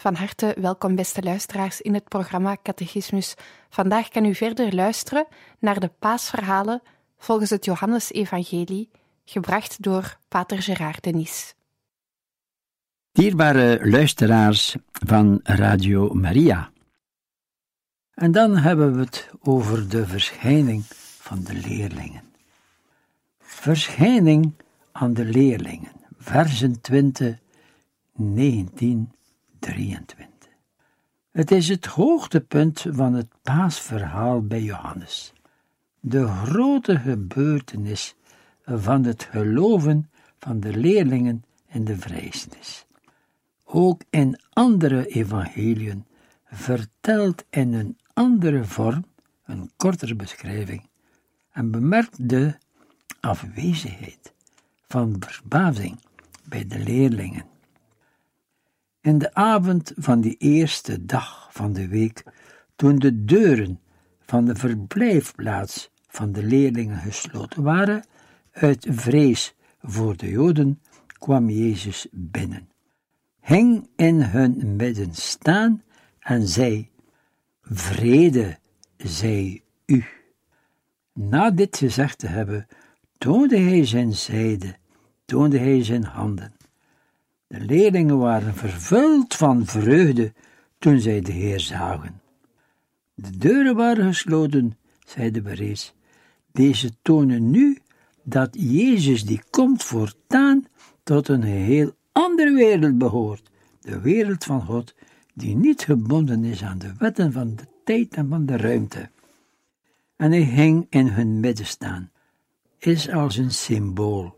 Van harte welkom, beste luisteraars, in het programma Catechismus. Vandaag kan u verder luisteren naar de paasverhalen volgens het Johannesevangelie, gebracht door Pater Gerard Denis. Dierbare luisteraars van Radio Maria. En dan hebben we het over de verschijning van de leerlingen. Verschijning aan de leerlingen, versen 20, 19 23. Het is het hoogtepunt van het paasverhaal bij Johannes. De grote gebeurtenis van het geloven van de leerlingen in de vrijzenis. Ook in andere evangeliën vertelt in een andere vorm, een kortere beschrijving, en bemerkt de afwezigheid van verbazing bij de leerlingen in de avond van die eerste dag van de week, toen de deuren van de verblijfplaats van de leerlingen gesloten waren, uit vrees voor de Joden, kwam Jezus binnen, hing in hun midden staan en zei: Vrede zij u. Na dit gezegd te hebben, toonde hij zijn zijde, toonde hij zijn handen. De leerlingen waren vervuld van vreugde toen zij de Heer zagen. De deuren waren gesloten, zeiden we reeds. Deze tonen nu dat Jezus die komt voortaan tot een heel andere wereld behoort, de wereld van God, die niet gebonden is aan de wetten van de tijd en van de ruimte. En hij ging in hun midden staan, is als een symbool.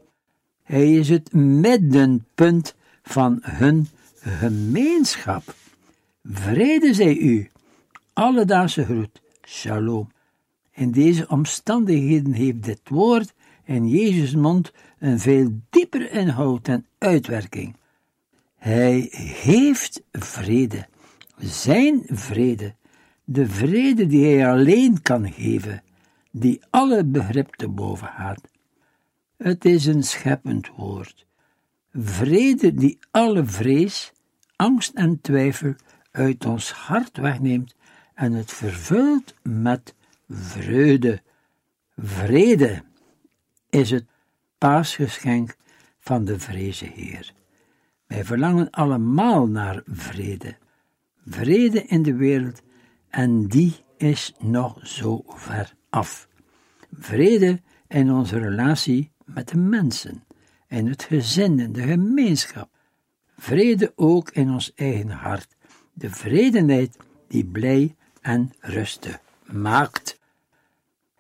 Hij is het middenpunt van hun gemeenschap. Vrede zij u, alledaagse groet, shalom. In deze omstandigheden heeft dit woord in Jezus' mond een veel dieper inhoud en uitwerking. Hij heeft vrede, zijn vrede, de vrede die hij alleen kan geven, die alle begrip te boven gaat. Het is een scheppend woord, vrede die alle vrees, angst en twijfel uit ons hart wegneemt en het vervult met vreugde. Vrede is het paasgeschenk van de vreze Heer. Wij verlangen allemaal naar vrede. Vrede in de wereld en die is nog zo ver af. Vrede in onze relatie met de mensen in het gezin, in de gemeenschap. Vrede ook in ons eigen hart. De vredenheid die blij en rustig maakt.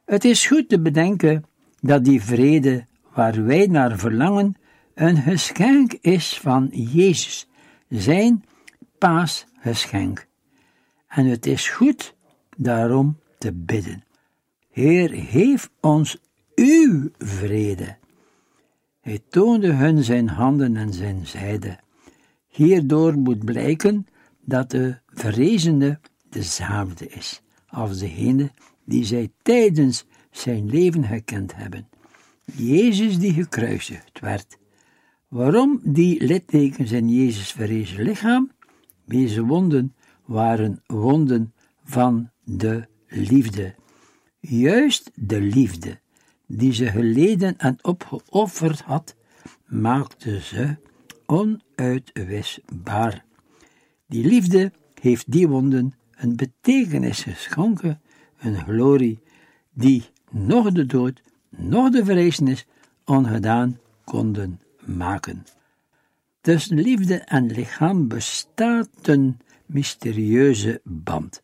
Het is goed te bedenken dat die vrede waar wij naar verlangen een geschenk is van Jezus, zijn paasgeschenk. En het is goed daarom te bidden. Heer, geef ons uw vrede. Hij toonde hun zijn handen en zijn zijde. Hierdoor moet blijken dat de verrezende dezelfde is als degene die zij tijdens zijn leven gekend hebben. Jezus die gekruisigd werd. Waarom die littekens in Jezus verrezen lichaam? Deze wonden waren wonden van de liefde. Juist de liefde die ze geleden en opgeofferd had, maakte ze onuitwisbaar. Die liefde heeft die wonden een betekenis geschonken, een glorie die nog de dood, nog de verrezenis ongedaan konden maken. Tussen liefde en lichaam bestaat een mysterieuze band.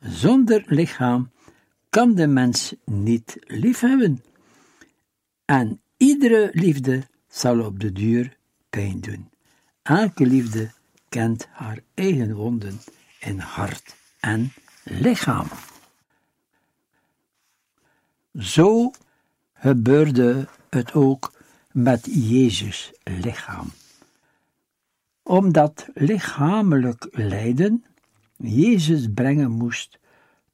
Zonder lichaam kan de mens niet liefhebben. En iedere liefde zal op de duur pijn doen. Elke liefde kent haar eigen wonden in hart en lichaam. Zo gebeurde het ook met Jezus lichaam. Omdat lichamelijk lijden Jezus brengen moest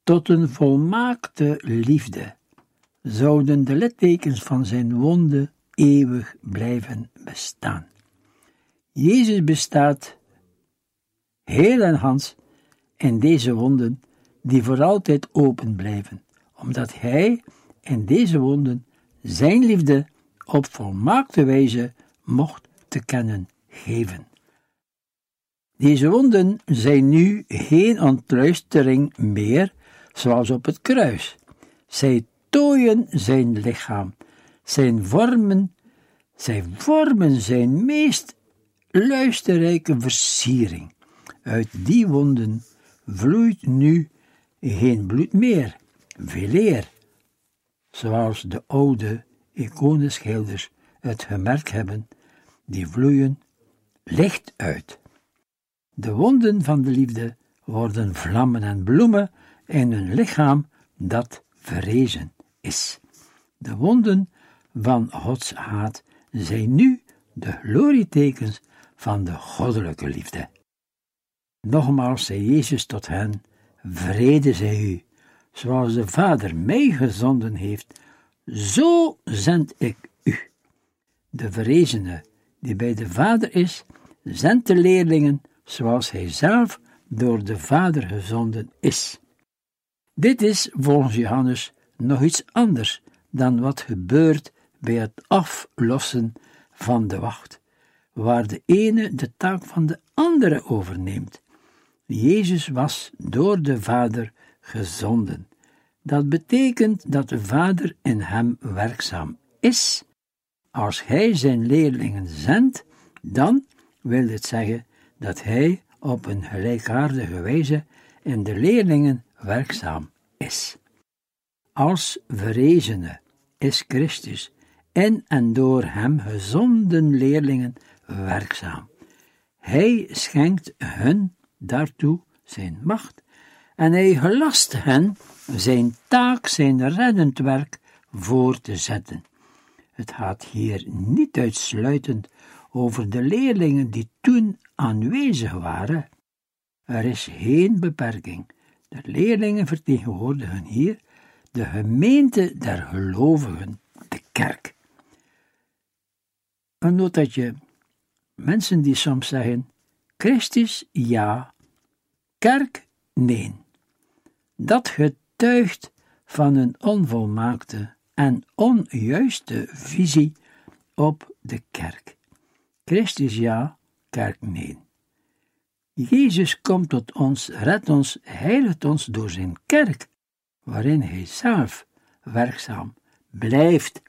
tot een volmaakte liefde, zouden de littekens van zijn wonden eeuwig blijven bestaan. Jezus bestaat heel en hans in deze wonden die voor altijd open blijven, omdat Hij in deze wonden zijn liefde op volmaakte wijze mocht te kennen geven. Deze wonden zijn nu geen ontluistering meer, zoals op het kruis. Zij tooien zijn lichaam, zijn vormen, zij vormen zijn meest luisterrijke versiering. Uit die wonden vloeit nu geen bloed meer, veel eer, zoals de oude iconenschilders het gemerkt hebben, die vloeien licht uit. De wonden van de liefde worden vlammen en bloemen in een lichaam dat verrezen is. De wonden van Gods haat zijn nu de glorietekens van de goddelijke liefde. Nogmaals zei Jezus tot hen: Vrede zij u, zoals de Vader mij gezonden heeft, zo zend ik u. De verrezene die bij de Vader is, zendt de leerlingen zoals hij zelf door de Vader gezonden is. Dit is volgens Johannes nog iets anders dan wat gebeurt bij het aflossen van de wacht, waar de ene de taak van de andere overneemt. Jezus was door de Vader gezonden. Dat betekent dat de Vader in hem werkzaam is. Als hij zijn leerlingen zendt, dan wil het zeggen dat hij op een gelijkaardige wijze in de leerlingen werkzaam is. Als verrezene is Christus in en door hem gezonden leerlingen werkzaam. Hij schenkt hun daartoe zijn macht en hij gelast hen zijn taak, zijn reddend werk voor te zetten. Het gaat hier niet uitsluitend over de leerlingen die toen aanwezig waren. Er is geen beperking. De leerlingen vertegenwoordigen hier de gemeente der gelovigen, de kerk. Een notatje. Mensen die soms zeggen, Christus ja, kerk nee. Dat getuigt van een onvolmaakte en onjuiste visie op de kerk. Christus ja, kerk nee. Jezus komt tot ons, redt ons, heiligt ons door zijn kerk, waarin hij zelf werkzaam blijft.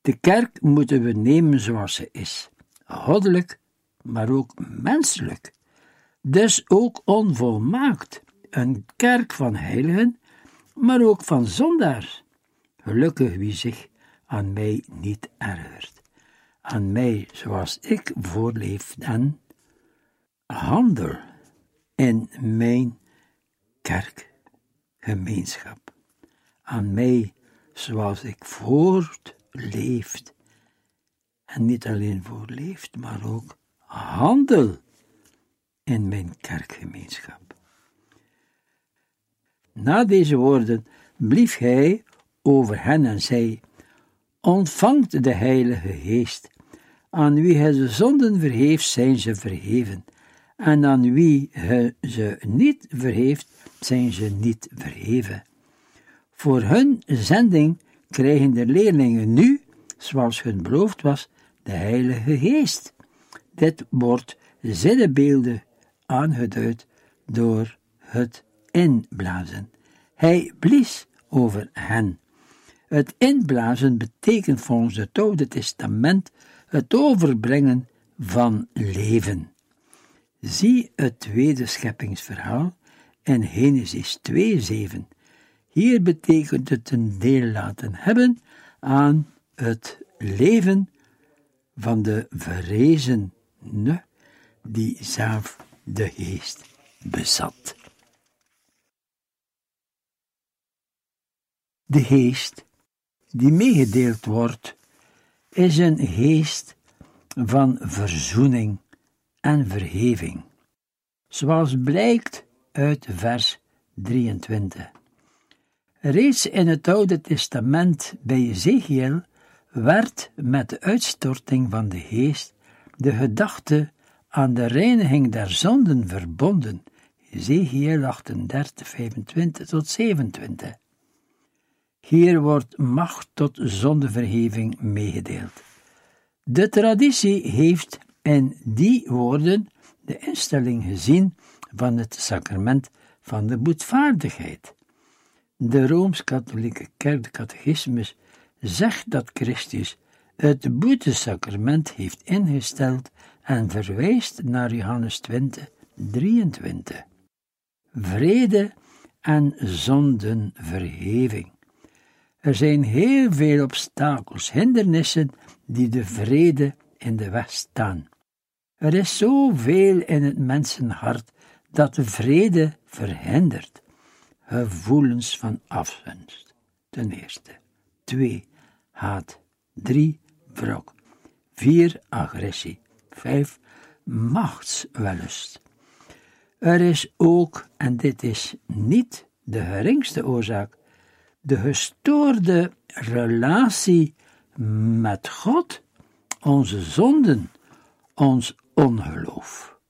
De kerk moeten we nemen zoals ze is, goddelijk, maar ook menselijk, dus ook onvolmaakt, een kerk van heiligen, maar ook van zondaars. Gelukkig wie zich aan mij niet ergert aan mij zoals ik voorleef en handel in mijn kerkgemeenschap. Aan mij zoals ik voortleeft en niet alleen voorleeft, maar ook handel in mijn kerkgemeenschap. Na deze woorden blief hij over hen en zei: Ontvangt de Heilige Geest. Aan wie hij de zonden verheeft, zijn ze verheven. En aan wie hij ze niet verheeft, zijn ze niet verheven. Voor hun zending krijgen de leerlingen nu, zoals hun beloofd was, de Heilige Geest. Dit wordt zinnebeelden aangeduid door het inblazen. Hij blies over hen. Het inblazen betekent volgens het Oude Testament het overbrengen van leven. Zie het tweede scheppingsverhaal in Genesis 2:7. Hier betekent het een deel laten hebben aan het leven van de verrezene die zelf de geest bezat. De geest die meegedeeld wordt, is een geest van verzoening en verheving, zoals blijkt uit vers 23. Reeds in het Oude Testament bij Ezekiel werd met de uitstorting van de geest de gedachte aan de reiniging der zonden verbonden. Ezekiel 38, 25 tot 27. Hier wordt macht tot zondevergeving meegedeeld. De traditie heeft in die woorden de instelling gezien van het sacrament van de boetvaardigheid. De Rooms-Katholieke Kerk, de Catechismus, zegt dat Christus het boetesacrament heeft ingesteld en verwijst naar Johannes 20, 23. Vrede en zondenvergeving. Er zijn heel veel obstakels, hindernissen die de vrede in de weg staan. Er is zoveel in het mensenhart dat de vrede verhindert. Gevoelens van afgunst, ten eerste. Twee, haat. Drie, wrok. Vier, agressie. Vijf, machtswellust. Er is ook, en dit is niet de geringste oorzaak, de gestoorde relatie met God, onze zonden, ons ongeloof.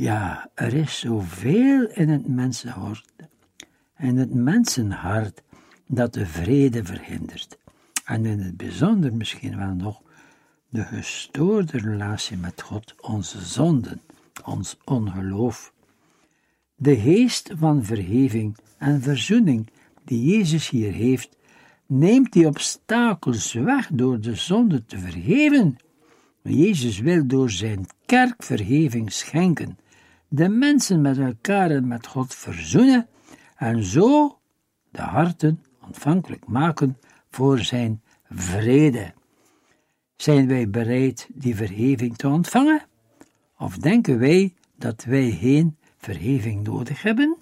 Ja, er is zoveel in het mensenhart, in het mensenhart, dat de vrede verhindert. En in het bijzonder misschien wel nog de gestoorde relatie met God, onze zonden, ons ongeloof. De geest van vergeving en verzoening die Jezus hier heeft, neemt die obstakels weg door de zonde te vergeven. Jezus wil door zijn kerk vergeving schenken, de mensen met elkaar en met God verzoenen en zo de harten ontvankelijk maken voor zijn vrede. Zijn wij bereid die vergeving te ontvangen? Of denken wij dat wij geen vergeving nodig hebben?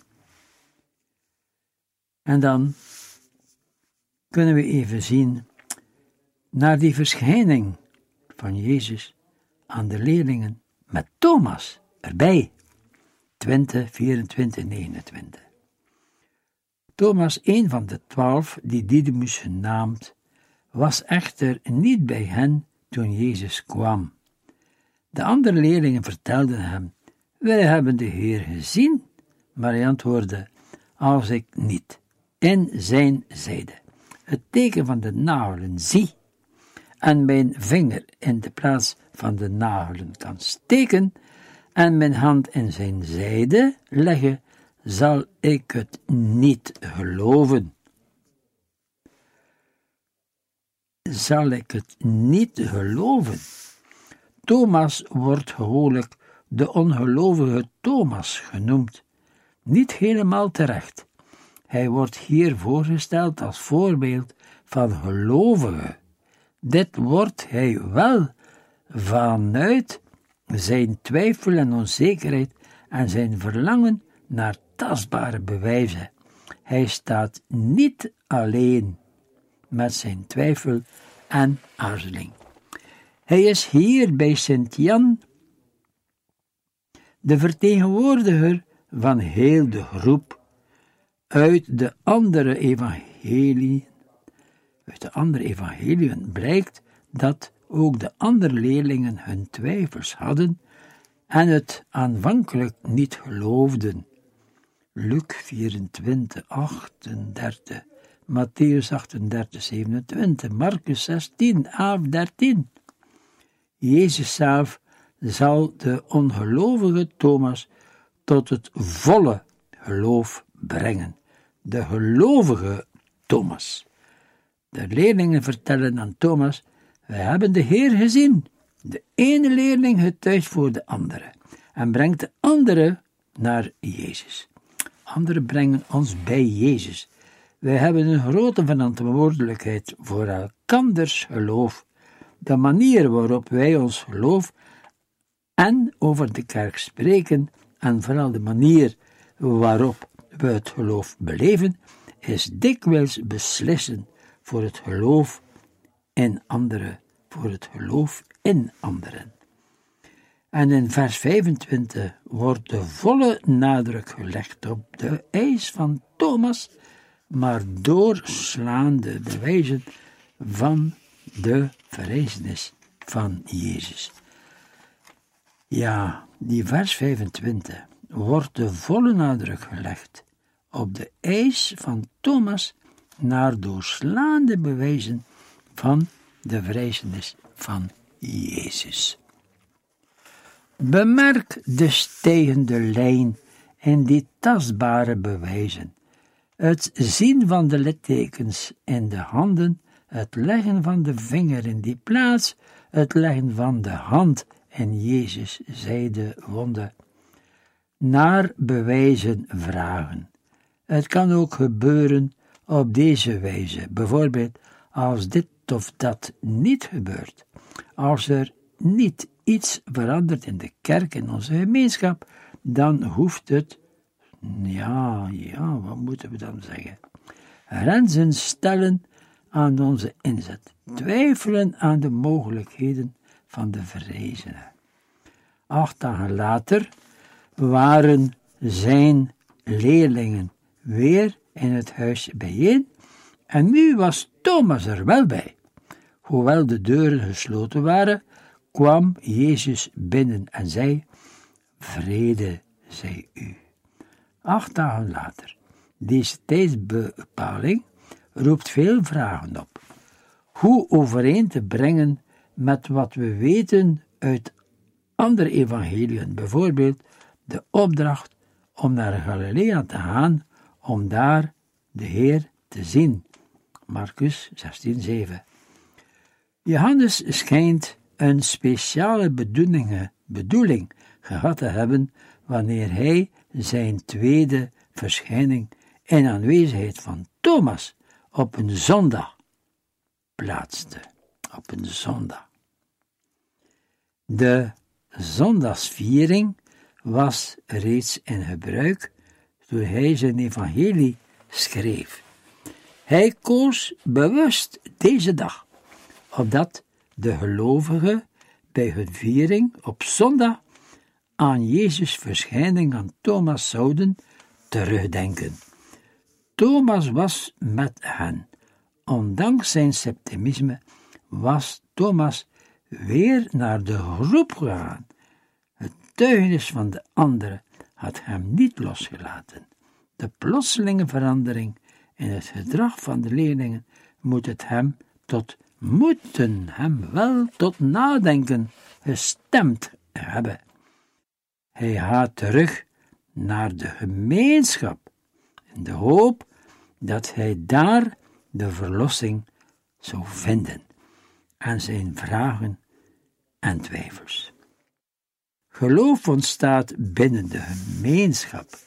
En dan kunnen we even zien naar die verschijning van Jezus aan de leerlingen met Thomas erbij. 20, 24, 29. Thomas, een van de twaalf die Didymus genaamd, was echter niet bij hen toen Jezus kwam. De andere leerlingen vertelden hem: Wij hebben de Heer gezien. Maar hij antwoordde: Als ik niet in zijn zijde het teken van de nagelen zie en mijn vinger in de plaats van de nagelen kan steken en mijn hand in zijn zijde leggen, zal ik het niet geloven. Zal ik het niet geloven? Thomas wordt gewoonlijk de ongelovige Thomas genoemd. Niet helemaal terecht. Hij wordt hier voorgesteld als voorbeeld van gelovige. Dit wordt hij wel vanuit zijn twijfel en onzekerheid en zijn verlangen naar tastbare bewijzen. Hij staat niet alleen met zijn twijfel en aarzeling. Hij is hier bij Sint-Jan de vertegenwoordiger van heel de groep uit de andere evangelie, uit de andere evangeliën blijkt dat ook de andere leerlingen hun twijfels hadden en het aanvankelijk niet geloofden. Luc 24, 38, Matthäus 38, 27, Marcus 16, 11, 13. Jezus zelf zal de ongelovige Thomas tot het volle geloof brengen. De gelovige Thomas. De leerlingen vertellen aan Thomas: Wij hebben de Heer gezien. De ene leerling getuigt voor de andere en brengt de andere naar Jezus. Anderen brengen ons bij Jezus. Wij hebben een grote verantwoordelijkheid voor elkanders geloof, de manier waarop wij ons geloof en over de kerk spreken, en vooral de manier waarop we het geloof beleven, is dikwijls beslissen voor het geloof in anderen, voor het geloof in anderen. En in vers 25 wordt de volle nadruk gelegd op de eis van Thomas, maar doorslaande bewijzen van de verrezenis van Jezus. Ja, die vers 25 wordt de volle nadruk gelegd op de eis van Thomas naar doorslaande bewijzen van de verrijzenis van Jezus. Bemerk de stijgende lijn in die tastbare bewijzen. Het zien van de littekens in de handen, het leggen van de vinger in die plaats, het leggen van de hand in Jezus zijde wonde. Naar bewijzen vragen. Het kan ook gebeuren op deze wijze, bijvoorbeeld als dit of dat niet gebeurt, als er niet iets verandert in de kerk, in onze gemeenschap, dan hoeft het, ja, ja, wat moeten we dan zeggen? Grenzen stellen aan onze inzet, twijfelen aan de mogelijkheden van de verrezenen. Acht dagen later waren zijn leerlingen weer in het huis bijeen en nu was Thomas er wel bij. Hoewel de deuren gesloten waren, kwam Jezus binnen en zei: Vrede zij u. Acht dagen later. Deze tijdsbepaling roept veel vragen op. Hoe overeen te brengen met wat we weten uit andere evangeliën, bijvoorbeeld de opdracht om naar Galilea te gaan, om daar de Heer te zien. Marcus 16:7. Johannes schijnt een speciale bedoeling, gehad te hebben wanneer hij zijn tweede verschijning in aanwezigheid van Thomas op een zondag plaatste. Op een zondag. De zondagsviering was reeds in gebruik toen hij zijn evangelie schreef. Hij koos bewust deze dag, opdat de gelovigen bij hun viering op zondag aan Jezus' verschijning aan Thomas zouden terugdenken. Thomas was met hen. Ondanks zijn scepticisme was Thomas weer naar de groep gegaan. Het tuinis van de anderen had hem niet losgelaten. De plotselinge verandering in het gedrag van de leerlingen moet het hem tot moeten hem wel tot nadenken gestemd hebben. Hij gaat terug naar de gemeenschap in de hoop dat hij daar de verlossing zou vinden aan zijn vragen en twijfels. Geloof ontstaat binnen de gemeenschap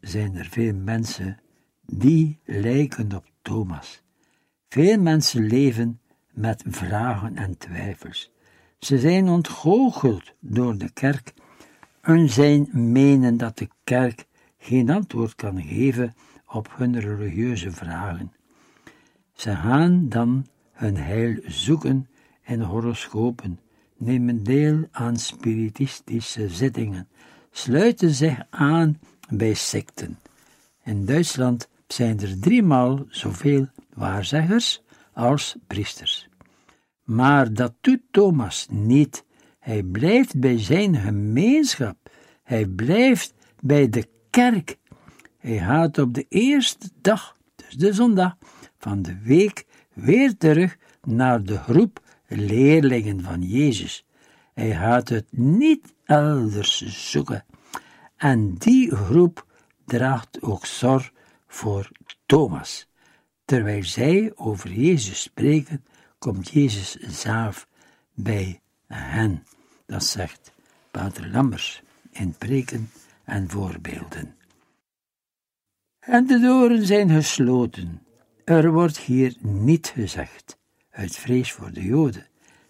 Zijn er veel mensen die lijken op Thomas. Veel mensen leven met vragen en twijfels. Ze zijn ontgoocheld door de kerk en zijn menen dat de kerk geen antwoord kan geven op hun religieuze vragen. Ze gaan dan hun heil zoeken in horoscopen, nemen deel aan spiritistische zittingen, sluiten zich aan bij secten. In Duitsland zijn er driemaal zoveel waarzeggers als priesters. Maar dat doet Thomas niet. Hij blijft bij zijn gemeenschap. Hij blijft bij de kerk. Hij gaat op de eerste dag, dus de zondag, van de week weer terug naar de groep leerlingen van Jezus. Hij gaat het niet elders zoeken. En die groep draagt ook zorg voor Thomas. Terwijl zij over Jezus spreken, komt Jezus zelf bij hen. Dat zegt Pater Lammers in preken en voorbeelden. En de deuren zijn gesloten. Er wordt hier niet gezegd, uit vrees voor de Joden.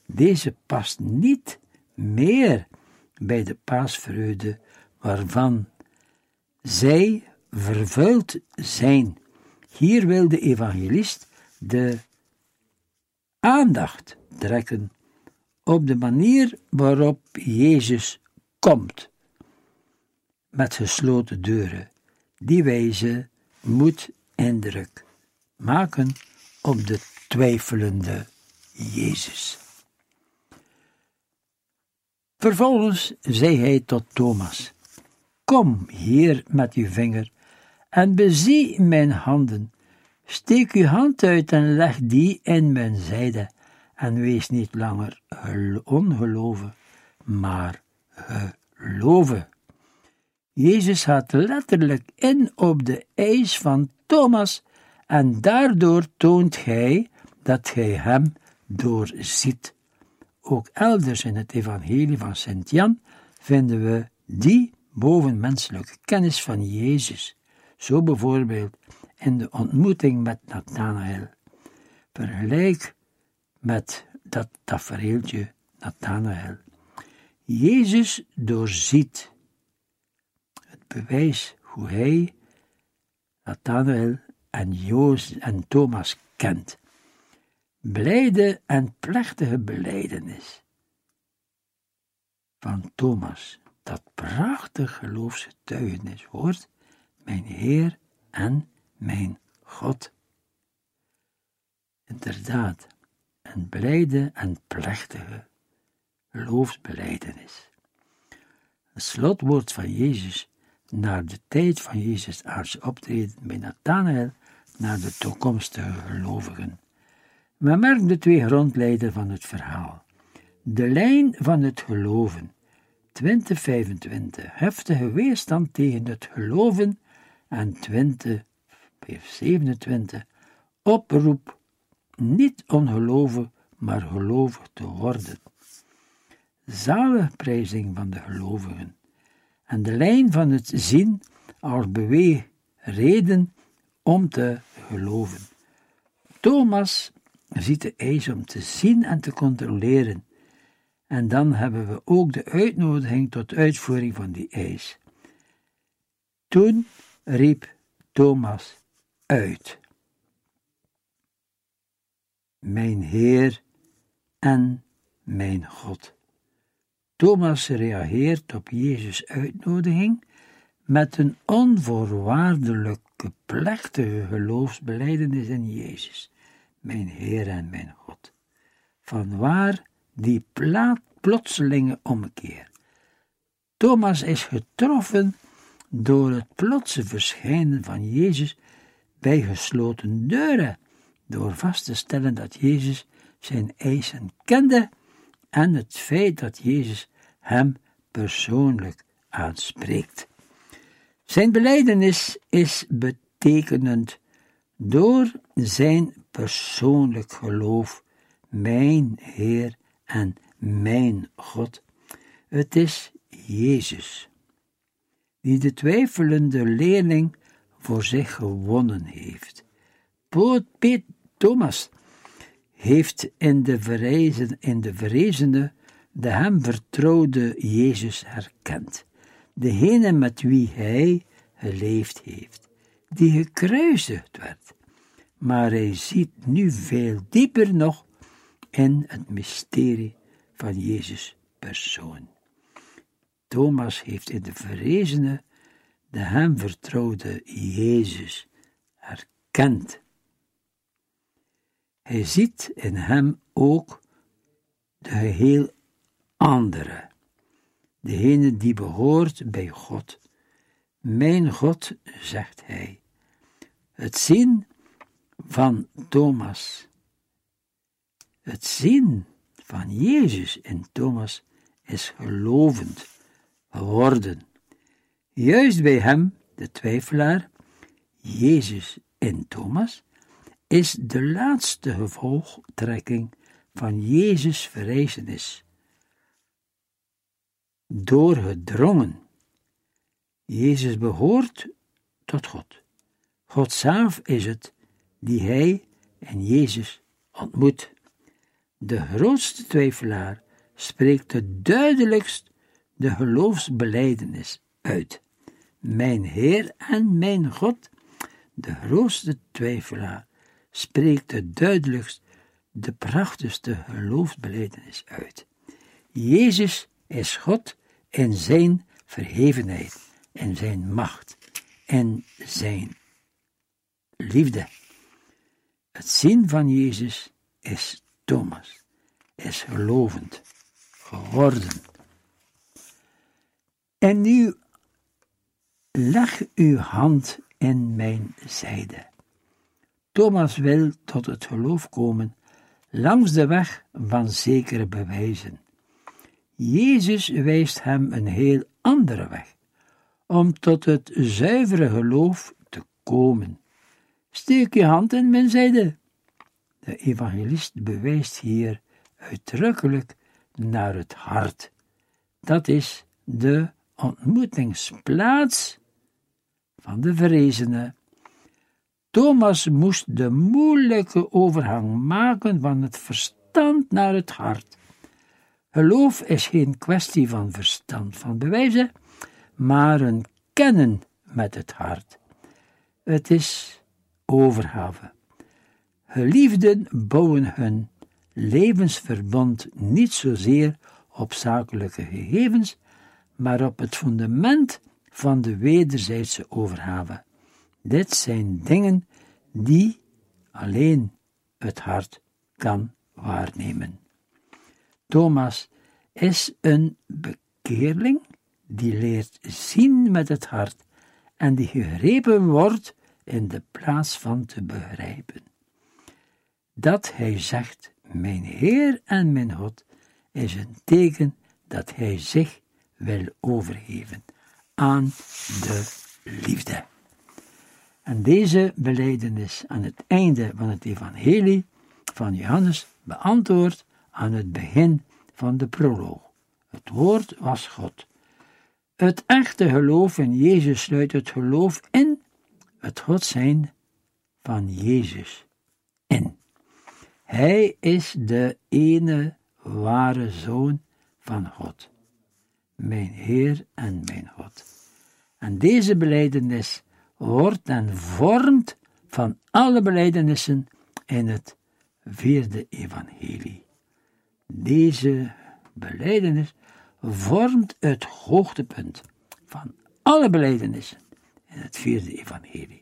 Deze past niet meer bij de paasvreugde waarvan zij vervuild zijn. Hier wil de evangelist de aandacht trekken op de manier waarop Jezus komt. Met gesloten deuren. Die wijze moet indruk maken op de twijfelende Jezus. Vervolgens zei hij tot Thomas: Kom hier met uw vinger en bezie mijn handen. Steek uw hand uit en leg die in mijn zijde, en wees niet langer ongeloven, maar geloven. Jezus gaat letterlijk in op de eis van Thomas, en daardoor toont hij dat hij hem doorziet. Ook elders in het evangelie van Sint Jan vinden we die bovenmenselijke kennis van Jezus. Zo bijvoorbeeld in de ontmoeting met Nathanael. Vergelijk met dat tafereeltje Nathanael. Jezus doorziet het bewijs hoe hij Nathanael en en Thomas kent. Blijde en plechtige beleidenis van Thomas, dat prachtig geloofsgetuigenis hoort mijn Heer en mijn God. Inderdaad, een blijde en plechtige geloofsbeleidenis. Een slotwoord van Jezus naar de tijd van Jezus aardse optreden bij Nathanael naar de toekomstige gelovigen. We merken de twee grondleiders van het verhaal. De lijn van het geloven, 2025, heftige weerstand tegen het geloven en 20, 27, oproep niet ongelovig, maar gelovig te worden. Zaligprijzing van de gelovigen. En de lijn van het zien als reden om te geloven. Thomas ziet de eis om te zien en te controleren. En dan hebben we ook de uitnodiging tot uitvoering van die eis. Toen riep Thomas uit: Mijn Heer en mijn God. Thomas reageert op Jezus' uitnodiging met een onvoorwaardelijke, plechtige geloofsbeleidenis in Jezus, mijn Heer en mijn God. Vanwaar die plotselinge omkeer. Thomas is getroffen door het plotse verschijnen van Jezus bij gesloten deuren, door vast te stellen dat Jezus zijn eisen kende en het feit dat Jezus hem persoonlijk aanspreekt. Zijn beleidenis is betekenend door zijn persoonlijk geloof, mijn Heer en mijn God. Het is Jezus die de twijfelende leerling voor zich gewonnen heeft. Piet Thomas heeft in de, verrezen, in de verrezene de hem vertrouwde Jezus herkend, degene met wie hij geleefd heeft, die gekruisigd werd. Maar hij ziet nu veel dieper nog in het mysterie van Jezus persoon. Thomas heeft in de verrezene de hem vertrouwde Jezus herkend. Hij ziet in hem ook de geheel andere, degene die behoort bij God. Mijn God, zegt hij. Het zien van Thomas, het zien van Jezus in Thomas is gelovend geworden. Juist bij hem, de twijfelaar, Jezus in Thomas, is de laatste gevolgtrekking van Jezus' verrijzenis. Doorgedrongen. Jezus behoort tot God. God zelf is het die hij en Jezus ontmoet. De grootste twijfelaar spreekt het duidelijkst de geloofsbeleidenis uit. Mijn Heer en mijn God, de grootste twijfelaar, spreekt het duidelijkst de prachtigste geloofsbeleidenis uit. Jezus is God in zijn verhevenheid, in zijn macht, en zijn liefde. Het zien van Jezus is Thomas, is gelovend geworden. En nu leg uw hand in mijn zijde. Thomas wil tot het geloof komen langs de weg van zekere bewijzen. Jezus wijst hem een heel andere weg, om tot het zuivere geloof te komen. Steek je hand in mijn zijde. De evangelist bewijst hier uitdrukkelijk naar het hart. Dat is de ontmoetingsplaats van de verrezenen. Thomas moest de moeilijke overgang maken van het verstand naar het hart. Geloof is geen kwestie van verstand, van bewijzen, maar een kennen met het hart. Het is overgave. Geliefden bouwen hun levensverbond niet zozeer op zakelijke gegevens, maar op het fundament van de wederzijdse overgave. Dit zijn dingen die alleen het hart kan waarnemen. Thomas is een bekeerling die leert zien met het hart en die gegrepen wordt in de plaats van te begrijpen. Dat hij zegt, mijn Heer en mijn God, is een teken dat hij zich wil overgeven aan de liefde. En deze beleidenis aan het einde van het evangelie van Johannes beantwoordt aan het begin van de proloog. Het woord was God. Het echte geloof in Jezus sluit het geloof in het God zijn van Jezus in. Hij is de ene ware Zoon van God, mijn Heer en mijn God. En deze beleidenis wordt en vormt van alle beleidenissen in het vierde evangelie. Deze beleidenis vormt het hoogtepunt van alle beleidenissen in het vierde evangelie.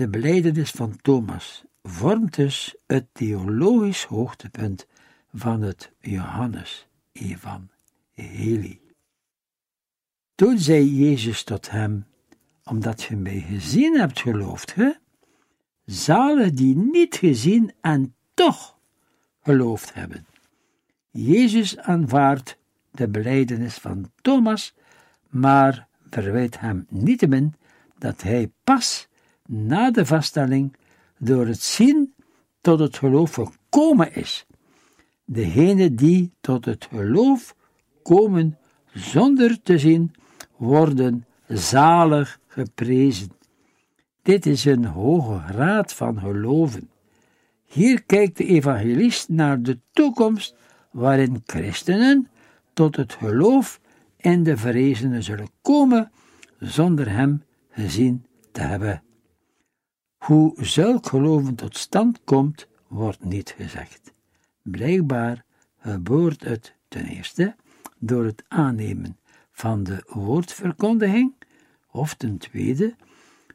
De belijdenis van Thomas vormt dus het theologisch hoogtepunt van het Johannes-evangelie. Toen zei Jezus tot hem, omdat je mij gezien hebt, gelooft ge? Zalig die niet gezien en toch geloofd hebben. Jezus aanvaardt de belijdenis van Thomas, maar verwijt hem niettemin dat hij pas na de vaststelling door het zien tot het geloof gekomen is. Degene die tot het geloof komen zonder te zien, worden zalig geprezen. Dit is een hoge graad van geloven. Hier kijkt de evangelist naar de toekomst waarin christenen tot het geloof in de verrezenen zullen komen zonder hem gezien te hebben. Hoe zulk tot stand komt, wordt niet gezegd. Blijkbaar gebeurt het ten eerste door het aannemen van de woordverkondiging, of ten tweede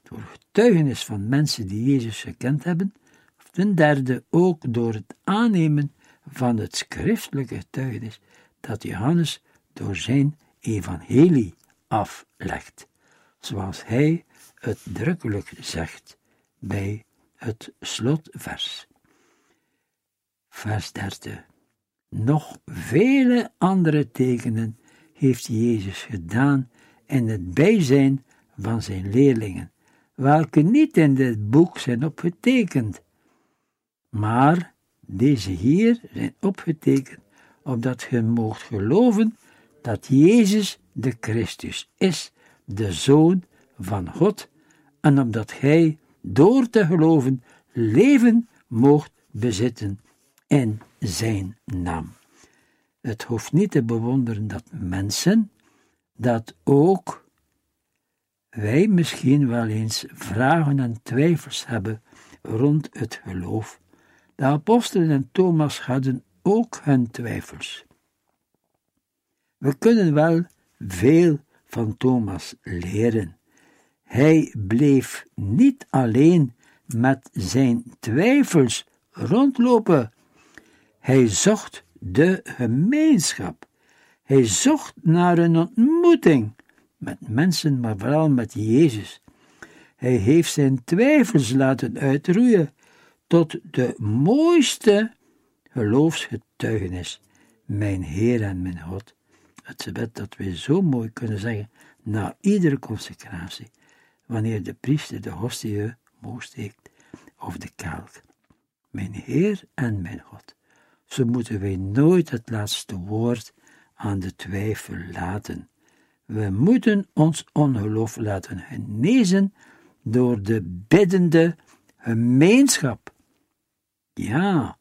door getuigenis van mensen die Jezus gekend hebben, of ten derde ook door het aannemen van het schriftelijke getuigenis dat Johannes door zijn evangelie aflegt, zoals hij het drukkelijk zegt bij het slotvers. Vers 30. Nog vele andere tekenen heeft Jezus gedaan in het bijzijn van zijn leerlingen, welke niet in dit boek zijn opgetekend. Maar deze hier zijn opgetekend, opdat ge moogt geloven dat Jezus de Christus is, de Zoon van God, en opdat Hij door te geloven leven moogt bezitten in Zijn naam. Het hoeft niet te bewonderen dat mensen, dat ook wij misschien wel eens vragen en twijfels hebben rond het geloof. De apostelen en Thomas hadden ook hun twijfels. We kunnen wel veel van Thomas leren. Hij bleef niet alleen met zijn twijfels rondlopen. Hij zocht de gemeenschap. Hij zocht naar een ontmoeting met mensen, maar vooral met Jezus. Hij heeft zijn twijfels laten uitroeien tot de mooiste geloofsgetuigenis, mijn Heer en mijn God. Het gebed dat we zo mooi kunnen zeggen na iedere consecratie, wanneer de priester de hostie steekt of de kelk. Mijn Heer en mijn God. Zo moeten wij nooit het laatste woord aan de twijfel laten. We moeten ons ongeloof laten genezen door de biddende gemeenschap. Ja,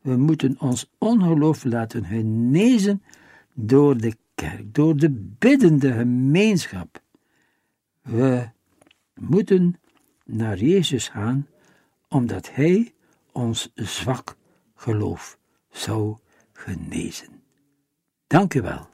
we moeten ons ongeloof laten genezen door de kerk, door de biddende gemeenschap. We moeten naar Jezus gaan, omdat Hij ons zwak geloof zou genezen. Dank u wel.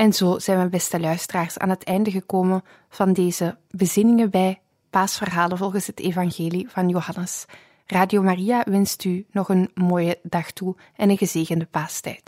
En zo zijn we, beste luisteraars, aan het einde gekomen van deze bezinningen bij paasverhalen volgens het Evangelie van Johannes. Radio Maria wenst u nog een mooie dag toe en een gezegende paastijd.